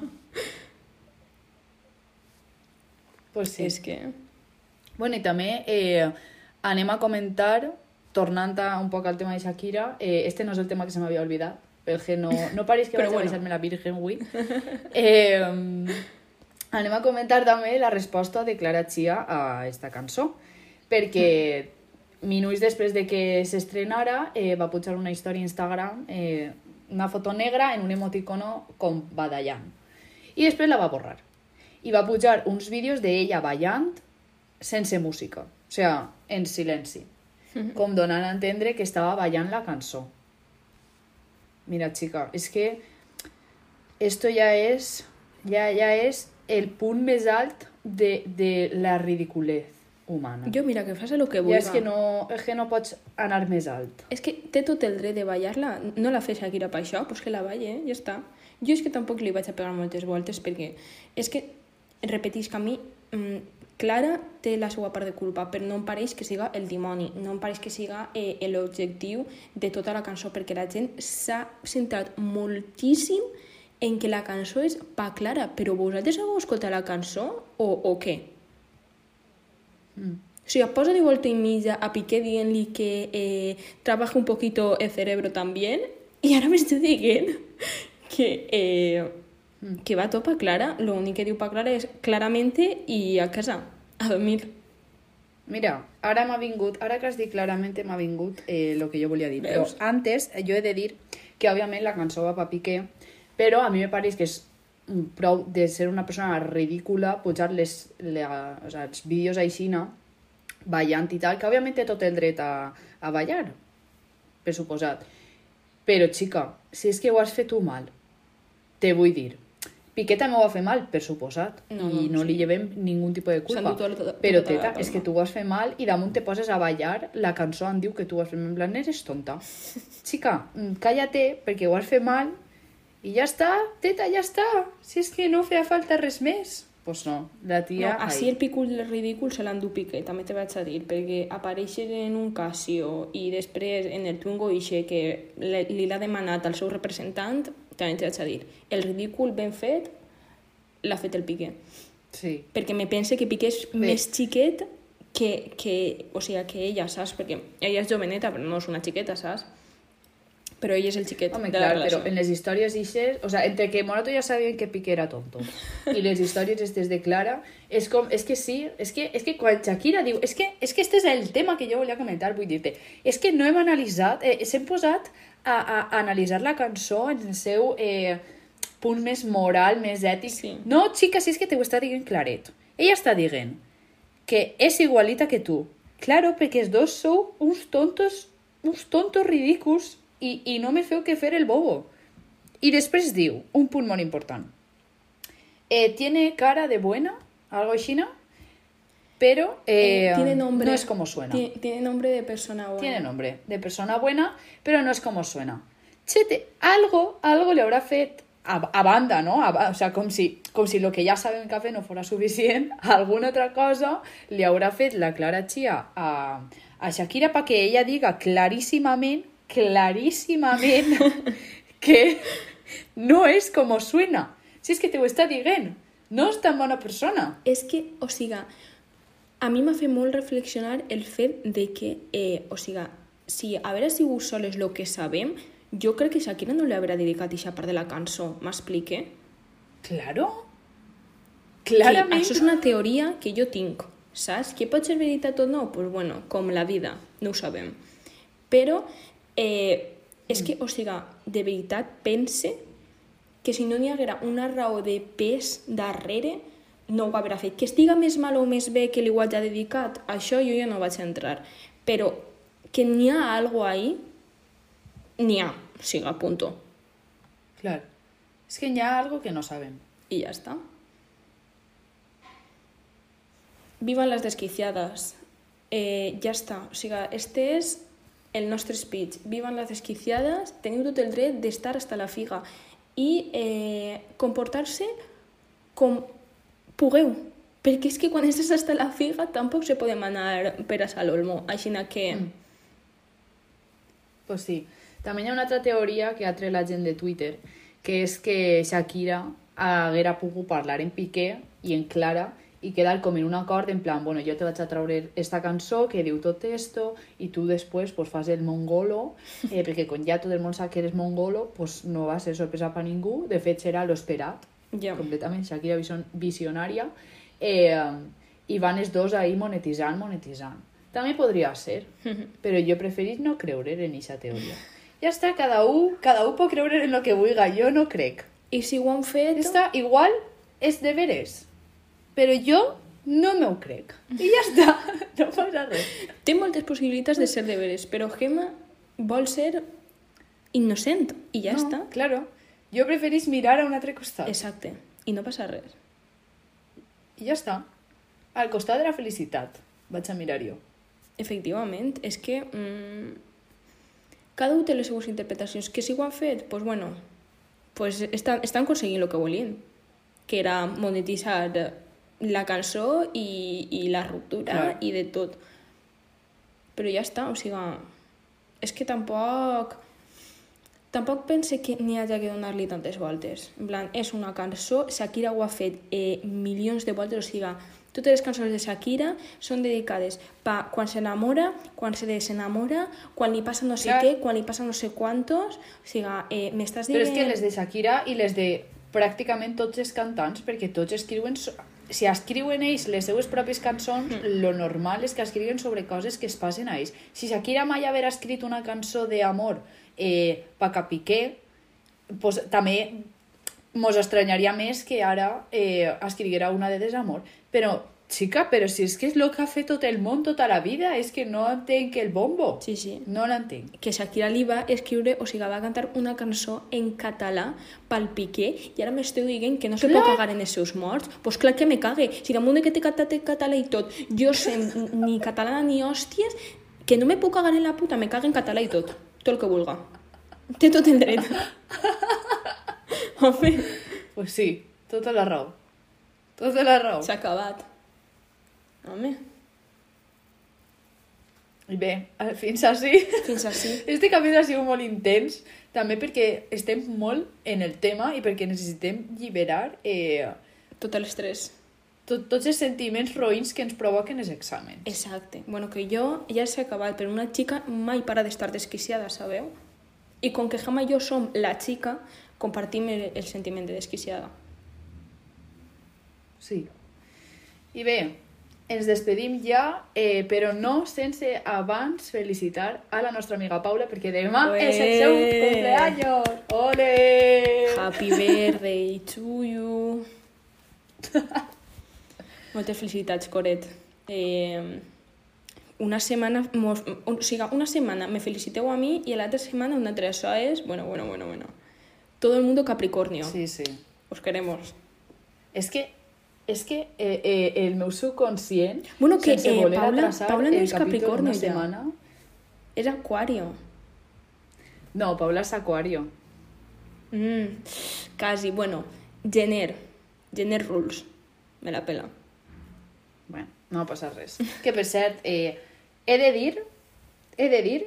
S2: Pues sí.
S1: És que...
S2: Bueno, i també eh, anem a comentar, tornant a un poc al tema de Shakira, eh, este no és el tema que se m'havia oblidat, perquè no, no pareix que
S1: Però
S2: vaig
S1: bueno.
S2: a la virgen avui. Eh, anem a comentar també la resposta de Clara Chia a esta cançó, perquè minuts després de que s'estrenara eh, va pujar una història a Instagram, eh, una foto negra en un emoticono com badallant. I després la va borrar. I va pujar uns vídeos d'ella ballant sense música, o sea, en silenci, com donant a entendre que estava ballant la cançó. Mira, chica, és que esto ja és, ja, ja és el punt més alt de, de la ridiculez humana.
S1: Jo, mira, que faci el que
S2: ja
S1: vulgui.
S2: és que, no, és que no pots anar més alt.
S1: És que té tot el dret de ballar-la. No la fe Shakira per això, doncs que la balle, ja està. Jo és que tampoc li vaig a pegar moltes voltes perquè és que, repetisc, a mi mm, Clara té la seva part de culpa, però no em pareix que siga el dimoni, no em pareix que siga eh, l'objectiu de tota la cançó, perquè la gent s'ha centrat moltíssim en que la cançó és pa Clara, però vosaltres heu escoltat la cançó o, o què?
S2: Mm.
S1: O sigui, posa de volta i mitja a Piqué dient-li que eh, trabaja un poquito el cerebro también i ara m'esteu dient que, eh, que va tot pa Clara. Lo únic que diu pa Clara és claramente i a casa, a dormir.
S2: Mira, ara m'ha vingut, ara que has dit clarament m'ha vingut eh, lo que jo volia dir. Però
S1: Veus?
S2: antes eh, jo he de dir que òbviament la cançó va pa Piqué, però a mi me pareix que és prou de ser una persona ridícula pujar les, la, o sea, els vídeos aixina ballant i tal, que òbviament té tot el dret a, a ballar, per suposat. Però, xica, si és que ho has fet tu mal, te vull dir, Piqué també ho va fer mal, per suposat,
S1: No,
S2: i
S1: no,
S2: no li
S1: sí.
S2: llevem ningú tipus de culpa.
S1: dut tota-
S2: Però,
S1: tota
S2: teta, és que tu ho has fet mal i damunt te poses a ballar, la cançó em diu que tu ho has fet mal, en plan, eres tonta. Xica, cállate, perquè ho has fet mal, i ja està, teta, ja està. Si és que no feia falta res més. Pues no, la
S1: No,
S2: tia...
S1: així
S2: ahí.
S1: el picul del ridícul se l'endú Piqué, també te vaig a dir, perquè aparèixer en un Casio i després en el Twingo ixe que li l'ha demanat al seu representant, també te vaig a dir, el ridícul ben fet l'ha fet el Piqué.
S2: Sí.
S1: perquè me pense que Piqué és
S2: Bé.
S1: més xiquet que, que, o sigui, que ella, saps? Perquè ella és joveneta, però no és una xiqueta, saps? Però ell és el xiquet
S2: Home,
S1: de
S2: clar,
S1: la relació.
S2: però en les històries ixes... O sea, entre que Morato ja sabien que Piqué era tonto i les històries estes de Clara, és com... És que sí, és que, és que quan Shakira diu... És que, és que este és el tema que jo volia comentar, vull dir-te. És que no hem analitzat... Eh, S'hem posat a, a, a analitzar la cançó en el seu eh, punt més moral, més ètic.
S1: Sí.
S2: No, xica, si és que t'ho està dient claret. Ella està dient que és igualita que tu. Claro, perquè els dos sou uns tontos, uns tontos ridículs i, i no me feu que fer el bobo. I després diu, un punt molt important. Eh, tiene cara de buena, algo així? Pero eh,
S1: Eh, tiene nombre,
S2: no es como suena.
S1: Tiene, tiene nombre de persona buena.
S2: Tiene nombre de persona buena, pero no es como suena. Chete, algo, algo le habrá fet a, a banda, no? A, o sea, com si, com si lo que ja sabem que ha fet no fora suficient, alguna altra cosa li haurà fet la Clara Chia a, a Shakira perquè ella diga claríssimament, claríssimament, que no és com suena. Si és que te ho està dient, no és tan bona persona.
S1: És que, o siga, a mi m'ha fet molt reflexionar el fet de que, eh, o siga, si haver sigut soles el que sabem, jo crec que Shakira no li haurà dedicat aquesta part de la cançó, m'explique?
S2: Claro.
S1: Que
S2: Clarament.
S1: això és una teoria que jo tinc, saps? Que pot ser veritat o no? Pues bueno, com la vida, no ho sabem. Però eh, és que, o siga, de veritat pense que si no n'hi haguera una raó de pes darrere, no ho haurà fet. Que estiga més mal o més bé que li ho hagi dedicat, això jo ja no vaig entrar. Però que n'hi ha algo ahí, n'hi ha, o siga, punto.
S2: Claro. Es que hi ha algo que no sabem.
S1: Y ya está. Vivan las desquiciadas. Eh, ja està. O sigui, este és el nostre speech. Vivan les desquiciades, teniu tot el dret d'estar hasta la figa i eh, comportar-se com pugueu. Perquè és que quan estàs hasta la figa tampoc se podem anar per a Salolmo. Així que...
S2: Mm. Pues sí. També hi ha una altra teoria que ha tret la gent de Twitter, que és que Shakira haguera pogut parlar en Piqué i en Clara i quedar com en un acord en plan, bueno, jo te vaig a traure esta cançó que diu tot esto i tu després pues, fas el mongolo, eh, perquè quan ja tot el món sap que eres mongolo, pues, no va ser sorpresa per ningú, de fet serà lo esperat,
S1: Ja.
S2: completament Shakira vision- visionària, eh, i van els dos ahí monetitzant, monetitzant. També podria ser, però jo preferís no creure en aquesta teoria. Ja està, cada un, cada un pot creure en lo que vulga, jo no crec.
S1: I si ho han fet...
S2: Està, igual és de veres, però jo no m'ho crec. I ja està, no passa res.
S1: Té moltes possibilitats de ser de veres, però Gemma vol ser innocent i ja
S2: no,
S1: està.
S2: Claro, jo preferís mirar a un altre costat.
S1: Exacte. I no passa res.
S2: I ja està. Al costat de la felicitat. Vaig a mirar jo.
S1: Efectivament, és que mm, cada un té les seues interpretacions. Que si ho han fet, doncs pues bueno, pues estan, estan aconseguint el que volien, que era monetitzar la cançó i, i la ruptura
S2: Clar.
S1: i de tot. Però ja està, o sigui, és que tampoc... Tampoc pense que n'hi hagi que donar-li tantes voltes. En plan, és una cançó, Shakira ho ha fet eh, milions de voltes, o sigui, totes les cançons de Shakira són dedicades pa quan s'enamora, quan se desenamora, quan li passa no sé
S2: Clar.
S1: què, quan li passa no sé quantos... O sigui, eh, m'estàs
S2: Però
S1: dient...
S2: és que les de Shakira i les de pràcticament tots els cantants, perquè tots escriuen... Si escriuen ells les seues pròpies cançons, mm. lo normal és que escriuen sobre coses que es passen a ells. Si Shakira mai haver escrit una cançó d'amor eh, pa Capiqué, pues, també mos estranyaria més que ara eh, escriguera una de desamor. Però, xica, però si és que és el que ha fet tot el món tota la vida, és que no entenc el bombo.
S1: Sí, sí.
S2: No l'entenc.
S1: que Shakira li va escriure, o sigui, va cantar una cançó en català pel Piqué i ara m'esteu dient que no se pot cagar en els seus morts. Doncs pues clar que me cague. Si damunt de que té cantat en català i tot, jo sé ni català ni hòsties, que no me puc cagar en la puta, me cague en català i tot. Tot el que vulga. Té tot el dret. Home,
S2: Pues sí, tota la raó. Tota la raó.
S1: s'ha acabat. Home,
S2: I bé, eh, fins així.
S1: fins així.
S2: Este capítol ha sigut molt intens, també perquè estem molt en el tema i perquè necessitem lliberar eh,
S1: Tot l'estrès.
S2: tot, tots els sentiments roïns que ens provoquen els exàmens.
S1: Exacte. Bueno, que jo ja s'ha acabat, però una xica mai para d'estar desquiciada, sabeu? I com que Jama i jo som la xica, compartim el, el sentiment de desquiciada.
S2: Sí. I bé, ens despedim ja, eh, però no sense abans felicitar a la nostra amiga Paula, perquè demà
S1: Ué.
S2: és el seu cumpleaños. Ole!
S1: Happy birthday to you. Moltes felicitats, Coret. Eh, una setmana, mos, o sigui, una setmana me feliciteu a mi i l'altra setmana una altra. Això és, bueno, bueno, bueno, bueno. Todo el mundo Capricornio.
S2: Sí, sí.
S1: Os queremos.
S2: És que és que eh, eh, el meu subconscient,
S1: Bueno, que,
S2: sense
S1: eh,
S2: voler
S1: Paula-
S2: atrasar
S1: Paula no
S2: el
S1: és
S2: capítol
S1: Capricornio
S2: una
S1: ja.
S2: setmana...
S1: És Acuario.
S2: No, Paula és Aquario.
S1: Mm, quasi, bueno, gener. Gener rules. Me la pela.
S2: Bueno, no passa res. Que, per cert, eh, he de dir, he de dir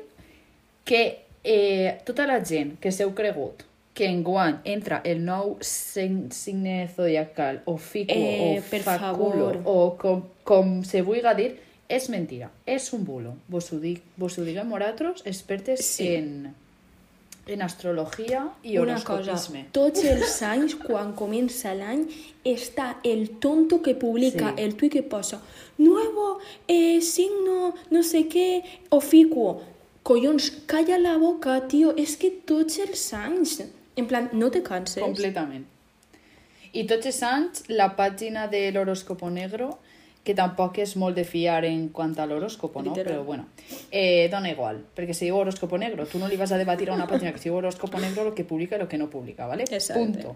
S2: que eh, tota la gent que s'heu cregut que enguany entra el nou sign- signe zodiacal o fico
S1: Eh,
S2: o faculo
S1: favor.
S2: o com, com se vulga dir, és mentira, és un bulo. Vos ho, dic, vos ho diguem nosaltres, expertes
S1: Sí.
S2: en, en astrologia i
S1: Una cosa,
S2: horoscopisme.
S1: tots els anys, quan comença l'any, està el tonto que publica
S2: Sí.
S1: el tuit que posa nuevo eh, signo, no sé què, oficuo. Collons, calla la boca, tio, és que tots els anys... En plan, no te canses?
S2: Completament. I tots els anys, la pàgina de l'horòscopo negro, que tampoc és molt de fiar en quant a l'horòscopo, no?
S1: Literal.
S2: Però bueno, eh, dona igual, perquè si diu horòscopo negro, tu no li vas a debatir a una pàgina que si diu horòscopo negro el que publica i el que no publica, ¿vale?
S1: Exacte.
S2: Punto.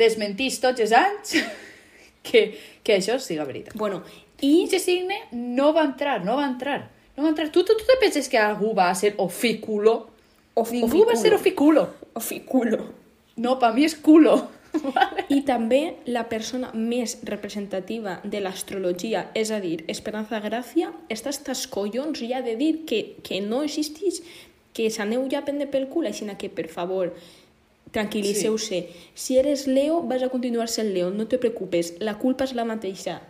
S2: Desmentís tots els anys que, que això siga veritat.
S1: Bueno,
S2: I
S1: i...
S2: aquest signe no va entrar, no va entrar. No va entrar. Tu, tu, tu te penses que algú va a ser oficulo? Ningú va a ser oficulo.
S1: Oficulo.
S2: No, per mi és culo.
S1: I també la persona més representativa de l'astrologia, és a dir, Esperanza Gràcia, està hasta collons ja de dir que, que no existeix, que s'aneu ja a prendre pel cul, així que, per favor, tranquil·lisseu-se. Si eres Leo, vas a continuar sent Leo, no te preocupes, la culpa és la mateixa.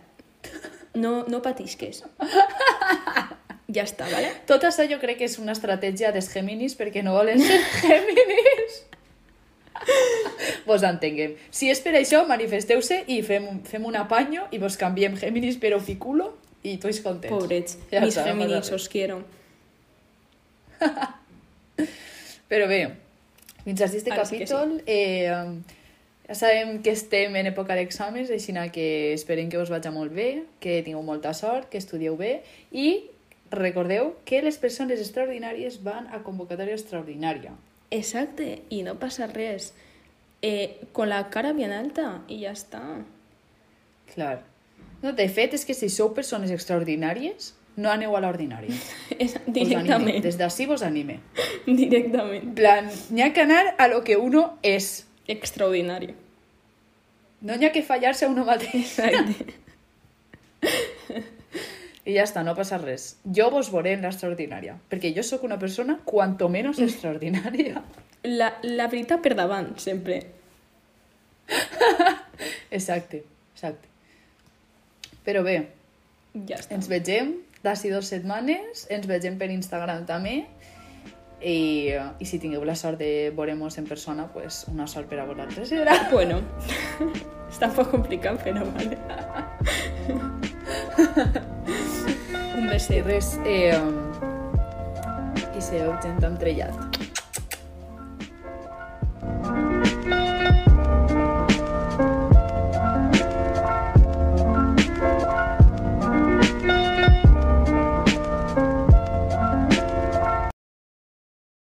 S1: No, no patisques. Ja està, ¿vale?
S2: Tot això jo crec que és una estratègia dels Géminis perquè no volen ser Géminis. vos entenguem. Si és per això, manifesteu-se i fem, un- fem un apanyo i vos canviem Géminis per oficulo i tots contents.
S1: Pobrets,
S2: Ja
S1: mis Géminis, os quiero.
S2: Però bé, fins a este
S1: Ara sí
S2: capítol eh, ja sabem que estem en època d'exàmens, així que esperem que us vagi molt bé, que tingueu molta sort, que estudieu bé i recordeu que les persones extraordinàries van a convocatòria extraordinària.
S1: Exacte, i no passa res. Eh, con la cara bien alta i ja està.
S2: Clar. No, de fet, és que si sou persones extraordinàries, no aneu a anime.
S1: directament,
S2: Des d'ací vos anime.
S1: directament.
S2: En plan, n'hi ha que anar a lo que uno és.
S1: Extraordinari.
S2: No n'hi ha que fallar-se a uno mateix.
S1: Exacte.
S2: I ja està, no passa res. Jo vos veuré en l'extraordinària, perquè jo sóc una persona quanto menos extraordinària.
S1: La, la veritat per davant, sempre.
S2: Exacte, exacte. Però bé,
S1: Ja està.
S2: ens vegem d'ací dues setmanes, ens vegem per Instagram també, i, i si tingueu la sort de veure-nos en persona, pues una sort per a vosaltres serà.
S1: Bueno, està un poc complicat, però vale. Un
S2: I
S1: beset.
S2: res, eh, i sereu gent amb trellat.